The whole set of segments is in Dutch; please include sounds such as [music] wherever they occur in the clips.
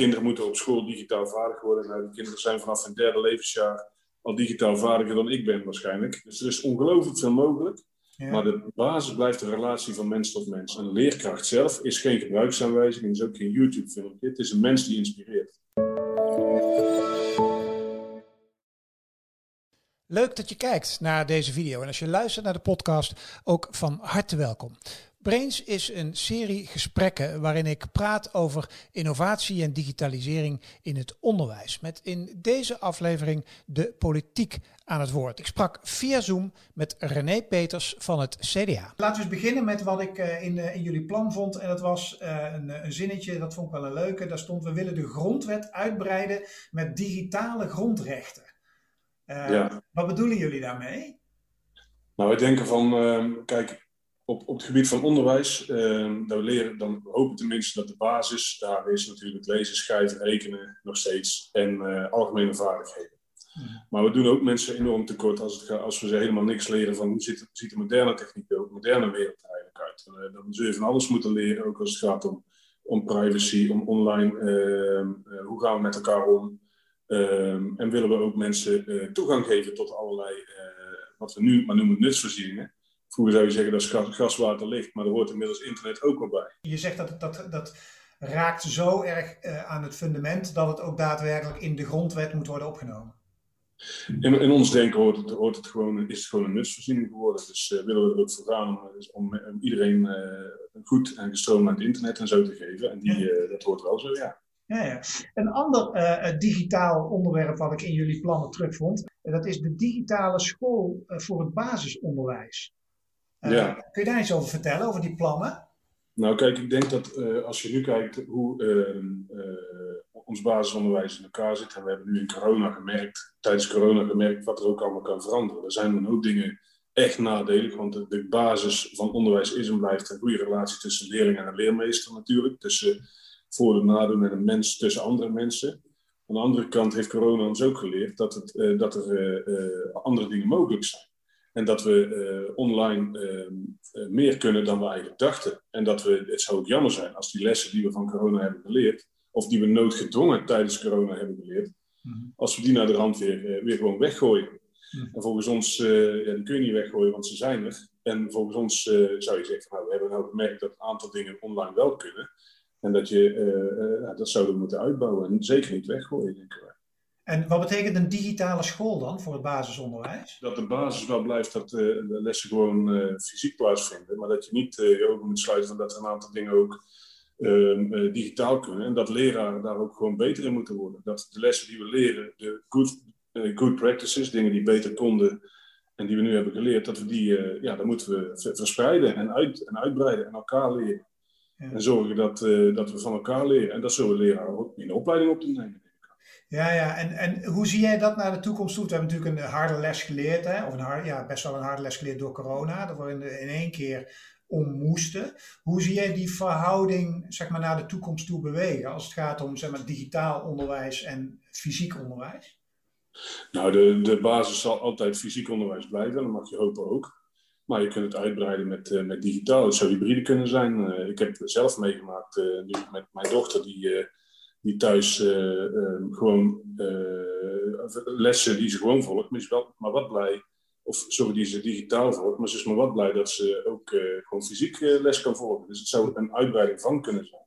kinderen moeten op school digitaal vaardig worden. Nou, de kinderen zijn vanaf hun derde levensjaar al digitaal vaardiger dan ik ben waarschijnlijk. Dus er is ongelooflijk veel mogelijk. Maar de basis blijft de relatie van mens tot mens. Een leerkracht zelf is geen gebruiksaanwijzing, is ook geen YouTube-filmpje. Het is een mens die inspireert. Leuk dat je kijkt naar deze video en als je luistert naar de podcast, ook van harte welkom. Brains is een serie gesprekken waarin ik praat over innovatie en digitalisering in het onderwijs. Met in deze aflevering de politiek aan het woord. Ik sprak via Zoom met René Peters van het CDA. Laten we eens beginnen met wat ik eh, in, in jullie plan vond. En dat was eh, een, een zinnetje, dat vond ik wel een leuke. Daar stond: We willen de grondwet uitbreiden met digitale grondrechten. Uh, ja. Wat bedoelen jullie daarmee? Nou, wij denken van, uh, kijk, op, op het gebied van onderwijs, dat we leren, dan hopen tenminste dat de basis daar is natuurlijk lezen, schrijven, rekenen nog steeds en uh, algemene vaardigheden. Hmm. Maar we doen ook mensen enorm tekort als, het als we ze helemaal niks leren van hoe ziet, ziet de moderne techniek de moderne wereld eigenlijk uit. Dan zul je van alles moeten leren, ook als het gaat om, om privacy, om online, ehm, hoe gaan we met elkaar om. Um, en willen we ook mensen uh, toegang geven tot allerlei, wat we nu maar noemen nutsvoorzieningen. Vroeger zou je zeggen dat gas, gaswater ligt, maar er hoort inmiddels internet ook wel bij. Je zegt dat dat, dat raakt zo erg uh, aan het fundament dat het ook daadwerkelijk in de grondwet moet worden opgenomen. In, in ons denken hoort het, hoort het gewoon, is het gewoon een nutsvoorziening geworden. Dus willen we er ook voor gaan om, iedereen goed en gestroomlijnd internet en zo te geven. En die, dat hoort wel zo, ja. Ja, ja. Een ander uh, digitaal onderwerp wat ik in jullie plannen terugvond, uh, dat is de digitale school uh, voor het basisonderwijs. Ja. Kun je daar iets over vertellen, over die plannen? Nou, kijk, ik denk dat als je nu kijkt hoe ehm, ons basisonderwijs in elkaar zit, en we hebben nu in corona gemerkt, tijdens corona gemerkt, wat er ook allemaal kan veranderen. Er zijn een hoop dingen echt nadelig, want de, de basis van onderwijs is en blijft een goede relatie tussen leerling en een leermeester natuurlijk. Tussen voor- en nadeel met een mens tussen andere mensen. Aan de andere kant heeft corona ons ook geleerd dat, het, dat er andere dingen mogelijk zijn. En dat we uh, online ehm, meer kunnen dan we eigenlijk dachten. En dat we, het zou ook jammer zijn als die lessen die we van corona hebben geleerd, of die we noodgedwongen tijdens corona hebben geleerd, mm-hmm. als we die naar de rand weer, weer gewoon weggooien. Mm-hmm. En volgens ons, ja, die kun je niet weggooien, want ze zijn er. En volgens ons zou je zeggen, nou, we hebben nou gemerkt dat een aantal dingen online wel kunnen. En dat, je, dat zouden we moeten uitbouwen en zeker niet weggooien, denk ik. En wat betekent een digitale school dan voor het basisonderwijs? Dat de basis wel blijft dat uh, de lessen gewoon fysiek plaatsvinden, maar dat je niet je ogen moet sluiten dat er een aantal dingen ook ehm, digitaal kunnen. En dat leraren daar ook gewoon beter in moeten worden. Dat de lessen die we leren, de good, good practices, dingen die beter konden en die we nu hebben geleerd, dat we die, ja, dan moeten we verspreiden en, uit, en uitbreiden en elkaar leren. En zorgen dat, dat we van elkaar leren. En dat zullen leraren ook in de opleiding op te nemen. Ja, ja. En, en hoe zie jij dat naar de toekomst toe? We hebben natuurlijk een harde les geleerd, hè? of een ja, best wel een harde les geleerd door corona, dat we in, in één keer om moesten. Hoe zie jij die verhouding zeg maar, naar de toekomst toe bewegen als het gaat om zeg maar, digitaal onderwijs en fysiek onderwijs? Nou, de, de basis zal altijd fysiek onderwijs blijven, dat mag je hopen ook. Maar je kunt het uitbreiden met, uh, met digitaal. Het zou hybride kunnen zijn. Uh, ik heb zelf meegemaakt uh, nu met mijn dochter, die, die thuis gewoon lessen die ze gewoon volgt, maar, is wel, maar wat blij. Of sorry, die ze digitaal volgt, maar ze is maar wat blij dat ze ook gewoon fysiek les kan volgen. Dus het zou een uitbreiding van kunnen zijn.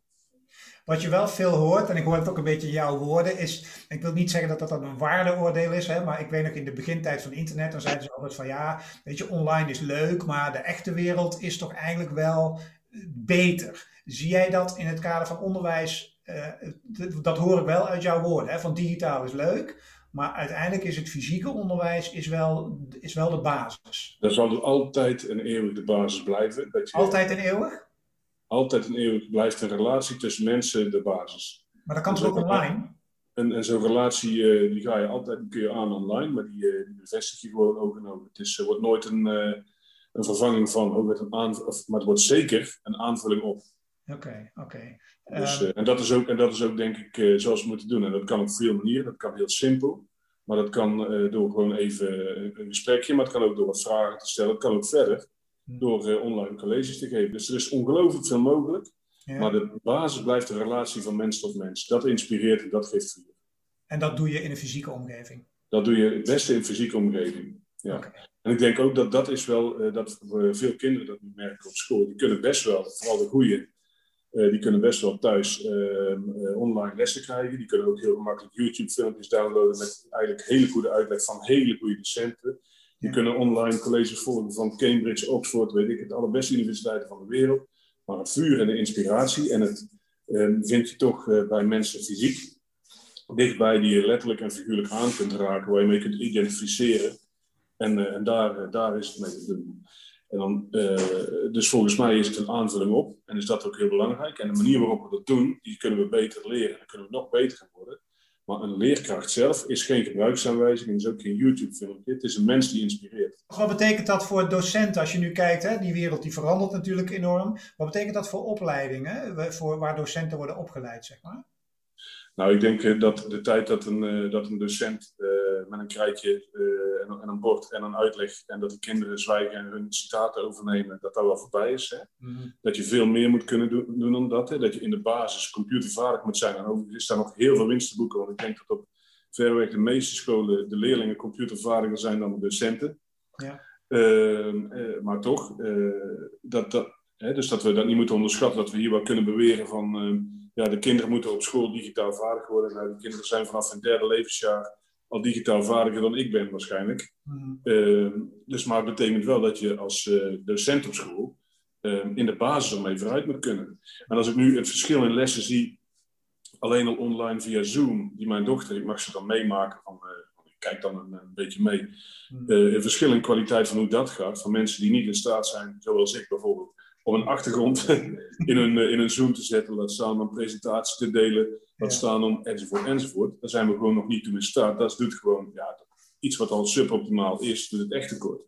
Wat je wel veel hoort, en ik hoor het ook een beetje in jouw woorden, is, ik wil niet zeggen dat dat een waardeoordeel is, hè, maar ik weet nog in de begintijd van internet, dan zeiden ze altijd van ja, weet je, online is leuk, maar de echte wereld is toch eigenlijk wel beter. Zie jij dat in het kader van onderwijs, dat hoor ik wel uit jouw woorden, hè, van digitaal is leuk, maar uiteindelijk is het fysieke onderwijs is wel, is wel de basis. Dat zal altijd en eeuwig de basis blijven. Dat je... Altijd en eeuwig? altijd en eeuwig blijft een relatie tussen mensen de basis. Maar dat kan toch ook online? En, en zo'n relatie uh, die ga je altijd die kun je aan online, maar die, uh, die bevestig je gewoon ook en ook. Het is, uh, wordt nooit een, een vervanging van, ook een aan, of, maar het wordt zeker een aanvulling op. Oké, okay, oké. Okay. Dus, ehm, en, dat is ook, en dat is ook denk ik zoals we moeten doen. En dat kan op veel manieren, dat kan heel simpel. Maar dat kan door gewoon even een gesprekje, maar het kan ook door wat vragen te stellen. Het kan ook verder door uh, online colleges te geven. Dus er is ongelooflijk veel mogelijk. Maar de basis blijft de relatie van mens tot mens. Dat inspireert en dat geeft vuur. En dat doe je in een fysieke omgeving? Dat doe je het beste in een fysieke omgeving. Ja. En ik denk ook dat dat is wel, dat veel kinderen dat merken op school. Die kunnen best wel, vooral de goede, uh, die kunnen best wel thuis uh, online lessen krijgen. Die kunnen ook heel gemakkelijk YouTube-filmpjes downloaden met eigenlijk hele goede uitleg van hele goede docenten. Die kunnen online colleges volgen van Cambridge, Oxford, weet ik het, allerbeste universiteiten van de wereld. Maar het vuur en de inspiratie en het ehm, vind je toch bij mensen fysiek dichtbij die je letterlijk en figuurlijk aan kunt raken, waar je mee kunt identificeren. En, en daar, eh, daar is het mee te doen. Uh, dus volgens mij is het een aanvulling op en is dat ook heel belangrijk. En de manier waarop we dat doen, die kunnen we beter leren en kunnen we nog beter gaan worden. Maar een leerkracht zelf is geen gebruiksaanwijzing, is ook geen YouTube-filmpje. Het is een mens die inspireert. Wat betekent dat voor docenten als je nu kijkt? Hè? Die wereld die verandert natuurlijk enorm. Wat betekent dat voor opleidingen, voor, waar docenten worden opgeleid, zeg maar? Nou, ik denk eh, dat de tijd dat een, eh, dat een docent uh, met een krijtje en, en, een bord en een uitleg en dat de kinderen zwijgen en hun citaten overnemen, dat dat wel voorbij is. Hè? Mm. Dat je veel meer moet kunnen doen, doen dan dat. Hè? Dat je in de basis computervaardig moet zijn. En overigens is daar nog heel veel winst te boeken, want ik denk dat op verreweg de meeste scholen de leerlingen computervaardiger zijn dan de docenten. Ja. Ehm, maar toch, dat, dat, hè, dus dat we dat niet moeten onderschatten, dat we hier wel kunnen beweren van ehm, ja, de kinderen moeten op school digitaal vaardig worden. Nou, de kinderen zijn vanaf hun derde levensjaar al digitaal vaardiger dan ik ben waarschijnlijk. Mm. dus maar het betekent wel dat je als uh, docent op school uh, in de basis ermee vooruit moet kunnen. En als ik nu het verschil in lessen zie, alleen al online via Zoom, die mijn dochter, ik mag ze dan meemaken van, uh, ik kijk dan een, een beetje mee, mm. een verschil in kwaliteit van hoe dat gaat, van mensen die niet in staat zijn, zoals ik bijvoorbeeld, om een achtergrond [laughs] in een, eh, in een Zoom te zetten, laat staan om presentatie te delen, laat staan om enzovoort enzovoort. Daar zijn we gewoon nog niet toe in staat. Dat doet gewoon ja, iets wat al suboptimaal is, doet het echt tekort.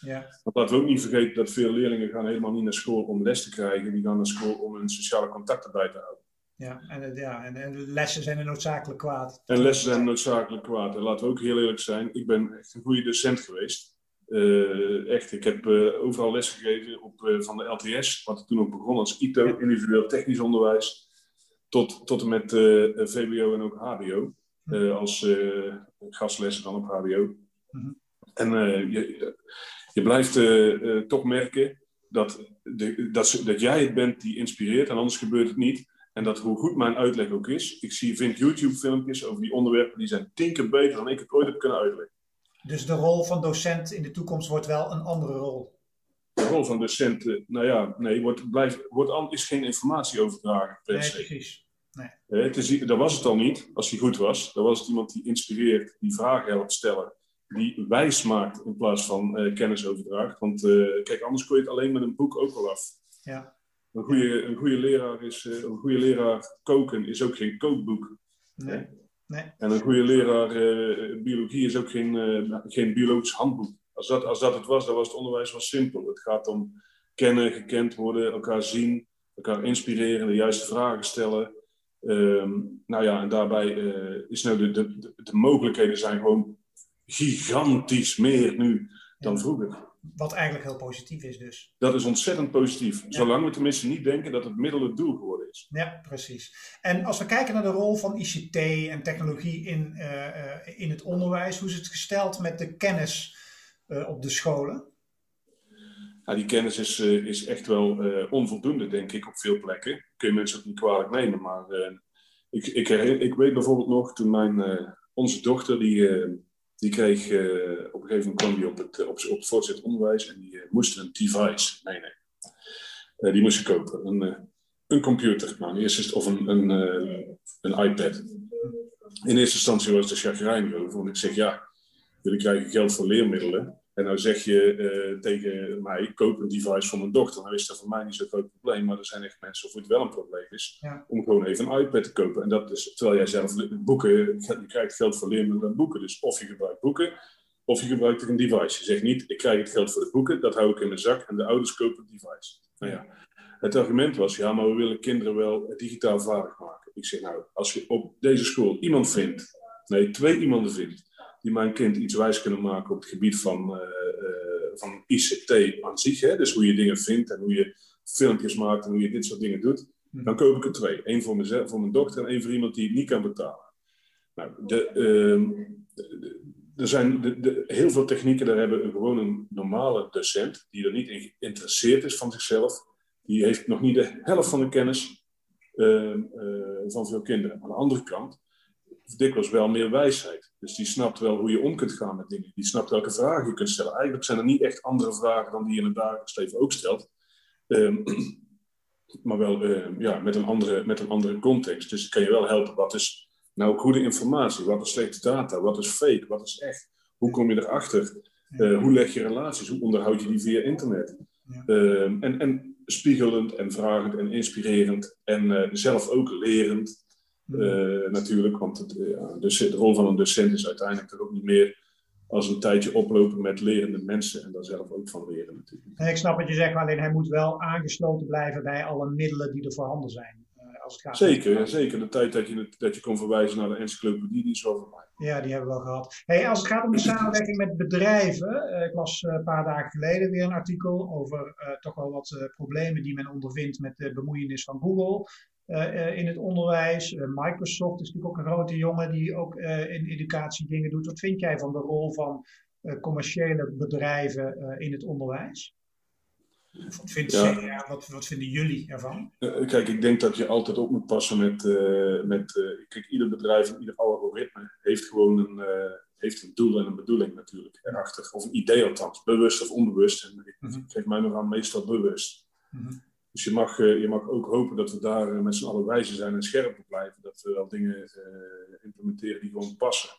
Ja. Want laten we ook niet vergeten dat veel leerlingen gaan helemaal niet naar school om les te krijgen. Die gaan naar school om hun sociale contacten bij te houden. Ja, en, ja, en, en lessen zijn een noodzakelijk kwaad. En lessen zijn noodzakelijk kwaad. En laten we ook heel eerlijk zijn, ik ben echt een goede docent geweest. Uh, echt, ik heb uh, overal lesgegeven op, uh, van de LTS, wat toen ook begon als ITO, individueel technisch onderwijs, tot, tot en met VBO en ook HBO, mhm. als gastlessen dan op HBO. Mm En je, je blijft toch merken dat, de, dat, dat jij het bent die inspireert en anders gebeurt het niet. En dat hoe goed mijn uitleg ook is, ik zie, vind YouTube-filmpjes over die onderwerpen, die zijn tien keer beter dan ik het ooit heb kunnen uitleggen. Dus de rol van docent in de toekomst wordt wel een andere rol. De rol van docent, eh, nou ja, nee, wordt, blijft, wordt, is geen informatie overdragen. Nee, precies. Nee. Eh, het is, dat was het al niet, als hij goed was. Dan was het iemand die inspireert, die vragen helpt stellen, die wijs maakt in plaats van uh, kennis overdraagt. Want uh, kijk, anders kon je het alleen met een boek ook wel af. Ja. Een goede, een goede leraar is, een goede leraar koken is ook geen kookboek. Nee. Nee. En een goede leraar uh, biologie is ook geen, uh, geen biologisch handboek. Als dat, als dat het was, dan was het onderwijs wel simpel. Het gaat om kennen, gekend worden, elkaar zien, elkaar inspireren, de juiste vragen stellen. Um, nou ja, en daarbij uh, is nou de, de, de, mogelijkheden zijn gewoon gigantisch meer nu dan vroeger. Wat eigenlijk heel positief is dus. Dat is ontzettend positief. Zolang we tenminste niet denken dat het middel het doel geworden is. Ja, precies. En als we kijken naar de rol van ICT en technologie in, uh, in het onderwijs, hoe is het gesteld met de kennis uh, op de scholen? Ja, die kennis is, is echt wel onvoldoende, denk ik, op veel plekken. Kun je mensen ook niet kwalijk nemen. Maar ik, ik, ik weet bijvoorbeeld nog, toen mijn, onze dochter, die die kreeg, uh, op een gegeven moment kwam die op het, op, op het voortgezet onderwijs en die uh, moest een device meenemen. Uh, die moest je kopen, een, een computer, nou, in eerste, of een, een, een iPad. In eerste instantie was het een chagrijn over, ik zeg ja, jullie krijgen geld voor leermiddelen. En nou zeg je uh, tegen mij, ik koop een device voor mijn dochter. Nou is dat voor mij niet zo'n groot probleem, maar er zijn echt mensen voor het wel een probleem is. Om gewoon even een iPad te kopen. En dat is, terwijl jij zelf boeken, je krijgt geld voor leermiddelen en boeken. Dus of je gebruikt boeken, of je gebruikt een device. Je zegt niet, ik krijg het geld voor de boeken, dat hou ik in mijn zak. En de ouders kopen een device. Nou ja, het argument was, ja, maar we willen kinderen wel digitaal vaardig maken. Ik zeg nou, als je op deze school iemand vindt, nee, twee iemanden vindt, die mijn kind iets wijs kunnen maken op het gebied van, uh, uh, van ICT aan zich. Hè? Dus hoe je dingen vindt en hoe je filmpjes maakt en hoe je dit soort dingen doet. Mhm. Dan koop ik er twee. Eén voor mezelf, voor mijn dochter en één voor iemand die het niet kan betalen. Nou, de, ehm, er zijn de, de, heel veel technieken, daar hebben we gewoon een normale docent, die er niet in geïnteresseerd is van zichzelf, die heeft nog niet de helft van de kennis ehm, eh, van veel kinderen. Aan de andere kant, dikwijls wel meer wijsheid. Dus die snapt wel hoe je om kunt gaan met dingen. Die snapt welke vragen je kunt stellen. Eigenlijk zijn er niet echt andere vragen dan die je in het dagelijks leven ook stelt. Ehm, [clears throat] maar wel ehm, ja, met, een andere, met een andere context. Dus kan je wel helpen. Wat is nou goede informatie? Wat is slechte data? Wat is fake? Wat is echt? Hoe kom je erachter? Uh, hoe leg je relaties? Hoe onderhoud je die via internet? Ehm, en, en spiegelend en vragend en inspirerend. En uh, zelf ook lerend. Uh, natuurlijk, want het, dus de rol van een docent is uiteindelijk toch ook niet meer als een tijdje oplopen met lerende mensen en daar zelf ook van leren natuurlijk. ik snap wat je zegt, alleen hij moet wel aangesloten blijven bij alle middelen die er voorhanden zijn. Uh, als het gaat zeker, ja, zeker. De tijd dat je, dat je kon verwijzen naar de encyclopedie, die is wel voorbij. Ja, die hebben we wel gehad. Hey, als het gaat om de samenwerking met bedrijven, uh, ik las een paar dagen geleden weer een artikel over toch wel wat problemen die men ondervindt met de bemoeienis van Google. Eh, eh, in het onderwijs. Eh, Microsoft is natuurlijk ook een grote jongen die ook in educatie dingen doet. Wat vind jij van de rol van commerciële bedrijven in het onderwijs? Wat, vindt ja. wat, wat, vinden jullie ervan? kijk, ik denk dat je altijd op moet passen met. met kijk, ieder bedrijf en ieder algoritme heeft gewoon een, heeft een doel en een bedoeling natuurlijk erachter. Of een idee althans, bewust of onbewust. En ik mm geef mij nog aan meestal bewust. Mm dus je mag, eh, je mag ook hopen dat we daar eh, met z'n allen wijzer zijn en scherp op blijven. Dat we wel dingen eh, implementeren die gewoon passen.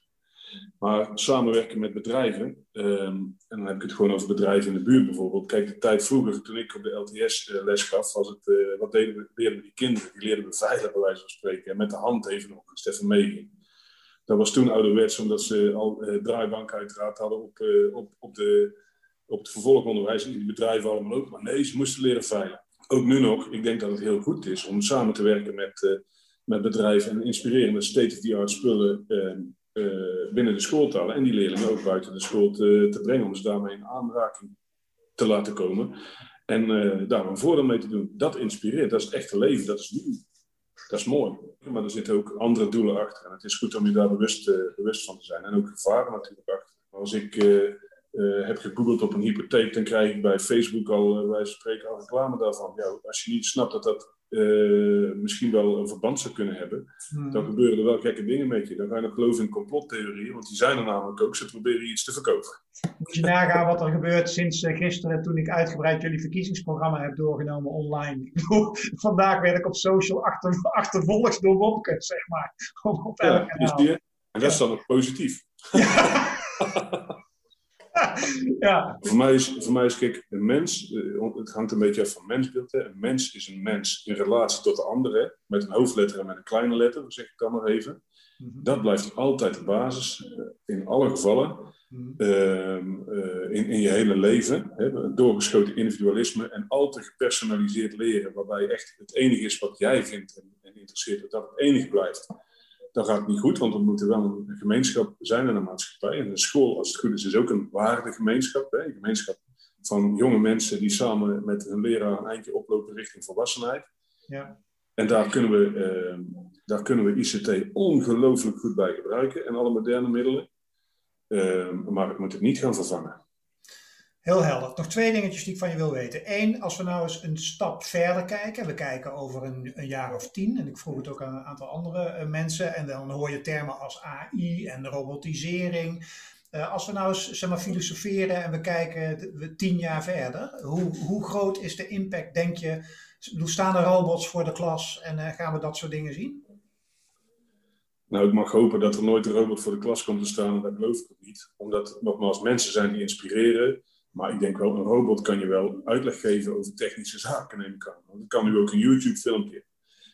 Maar samenwerken met bedrijven, ehm, en dan heb ik het gewoon over bedrijven in de buurt bijvoorbeeld. Kijk, de tijd vroeger, toen ik op de LTS les gaf, was het, wat deden we, leerden die kinderen? Die leerden we veilig, bij wijze van spreken. En met de hand even nog, even meeging. Dat was toen ouderwets, omdat ze al draaibank uiteraard hadden op, op, op, de, op het vervolgonderwijs. En die bedrijven allemaal ook. Maar nee, ze moesten leren veilig ook nu nog, ik denk dat het heel goed is om samen te werken met, uh, met bedrijven en inspirerende state-of-the-art spullen uh, uh, binnen de schooltalen en die leerlingen ook buiten de school te, te brengen, om ze daarmee in aanraking te laten komen en daar een voordeel mee te doen. Dat inspireert, dat is het echte leven, dat is nieuw. Dat is mooi. Maar er zitten ook andere doelen achter. En het is goed om je daar bewust, bewust van te zijn. En ook gevaren natuurlijk achter. Als ik uh, heb gegoogeld op een hypotheek, dan krijg ik bij Facebook al, uh, wij spreken al reclame daarvan. Ja, als je niet snapt dat dat uh, misschien wel een verband zou kunnen hebben, hmm. dan gebeuren er wel gekke dingen met je. Dan ga je nog geloven in complottheorieën, want die zijn er namelijk ook. Ze proberen iets te verkopen. Moet je nagaan wat er gebeurt sinds gisteren, toen ik uitgebreid jullie verkiezingsprogramma heb doorgenomen online. [laughs] Vandaag werd ik op social achter, achtervolgd door Wopke, zeg maar. Op ja, kanaal. En dat is dan nog positief. Ja. [laughs] [laughs] ja. Voor, mij is, voor mij is, kijk, een mens, eh, het hangt een beetje af van mensbeeld. Hè. Een mens is een mens in relatie tot de andere, met een hoofdletter en met een kleine letter, zeg ik dan nog even. Mhm. Dat blijft altijd de basis eh, in alle gevallen. Mhm. Ehm, eh, in, in je hele leven. Hè, een doorgeschoten individualisme en altijd gepersonaliseerd leren, waarbij echt het enige is wat jij vindt en, en interesseert, dat het enige blijft dat gaat niet goed, want we moeten wel een gemeenschap zijn in een maatschappij. En een school, als het goed is, is ook een waardegemeenschap. Hè? Een gemeenschap van jonge mensen die samen met hun leraar een eindje oplopen richting volwassenheid. Ja. En daar kunnen, we, uh, daar kunnen we ICT ongelooflijk goed bij gebruiken en alle moderne middelen. Uh, maar het moet het niet gaan vervangen. Heel helder. Nog twee dingetjes die ik van je wil weten. Eén, als we nou eens een stap verder kijken. We kijken over een, jaar of tien. En ik vroeg het ook aan een aantal andere uh, mensen. En dan hoor je termen als AI en robotisering. Uh, als we nou eens zeg maar, filosoferen en we kijken we tien jaar verder. Hoe, hoe groot is de impact, denk je? Staan er robots voor de klas en uh, gaan we dat soort dingen zien? Nou, ik mag hopen dat er nooit een robot voor de klas komt te staan. En dat geloof ik ook niet. Omdat, nogmaals, mensen zijn die inspireren. Maar ik denk wel, een robot kan je wel uitleg geven over technische zaken, neem ik aan. Dat kan nu ook een YouTube-filmpje.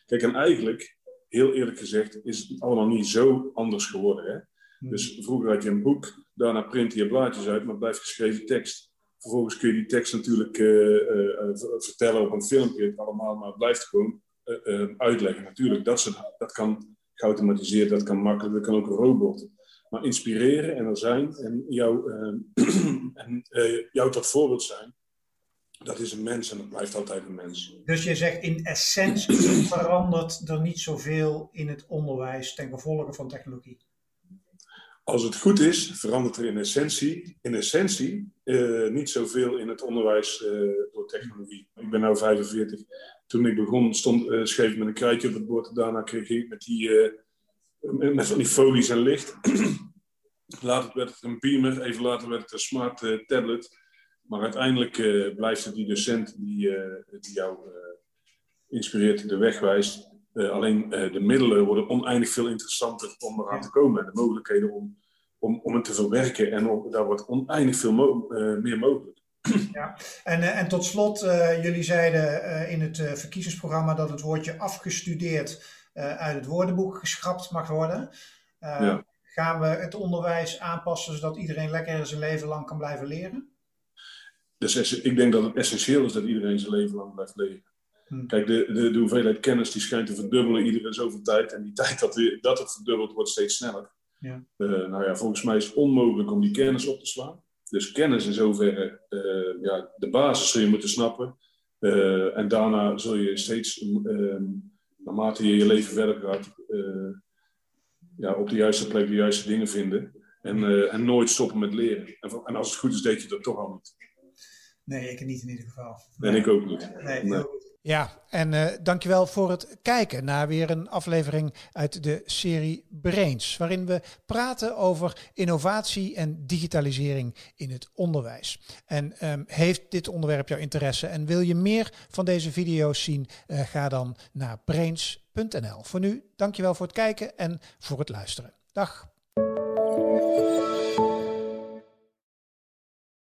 Kijk, en eigenlijk, heel eerlijk gezegd, is het allemaal niet zo anders geworden. Hè? Hmm. Dus vroeger had je een boek, daarna print je blaadjes uit, maar blijft geschreven tekst. Vervolgens kun je die tekst natuurlijk uh, uh, vertellen op een filmpje, allemaal, maar het blijft gewoon uh, uitleggen. Natuurlijk, dat, dat kan geautomatiseerd, dat kan makkelijk, dat kan ook een robot maar inspireren en er zijn en jou, uh, [clears throat] en, uh, jou tot voorbeeld zijn. dat is een mens en dat blijft altijd een mens. Dus je zegt in essentie [clears throat] verandert er niet zoveel in het onderwijs ten gevolge van technologie? Als het goed is, verandert er in essentie, in essentie uh, niet zoveel in het onderwijs uh, door technologie. Ik ben nu 45. Toen ik begon, stond, uh, schreef ik met een krijtje op het bord. Daarna kreeg ik met die, met van die folies en licht. [clears throat] later werd het een beamer, even later werd het een smart tablet. Maar uiteindelijk blijft het die docent die, die jou inspireert, de weg wijst. Alleen de middelen worden oneindig veel interessanter om eraan te komen. En de mogelijkheden om, om, om het te verwerken. En daar wordt oneindig veel meer mogelijk. [clears throat] Ja, en, en tot slot, jullie zeiden in het verkiezingsprogramma dat het woordje afgestudeerd uit het woordenboek geschrapt mag worden. Ja. Gaan we het onderwijs aanpassen zodat iedereen lekker zijn leven lang kan blijven leren? Dus ik denk dat het essentieel is dat iedereen zijn leven lang blijft leren. Hm. Kijk, de, de, de, hoeveelheid kennis die schijnt te verdubbelen iedere zoveel tijd. En die tijd dat, dat het verdubbelt wordt steeds sneller. Ja. Uh, nou ja, volgens mij is het onmogelijk om die kennis op te slaan. Dus kennis in zoverre, uh, ja, de basis zul je moeten snappen. Uh, en daarna zul je steeds, ehm, naarmate je je leven verder gaat, ja, op de juiste plek de juiste dingen vinden. En, en nooit stoppen met leren. En, en, als het goed is, deed je dat toch al niet. Nee, ik niet in ieder geval. En ik ook niet. Nee, nee. Ja, en uh, dankjewel voor het kijken naar weer een aflevering uit de serie Brains, waarin we praten over innovatie en digitalisering in het onderwijs. En um, heeft dit onderwerp jouw interesse en wil je meer van deze video's zien, uh, ga dan naar brains.nl. Voor nu, dankjewel voor het kijken en voor het luisteren. Dag.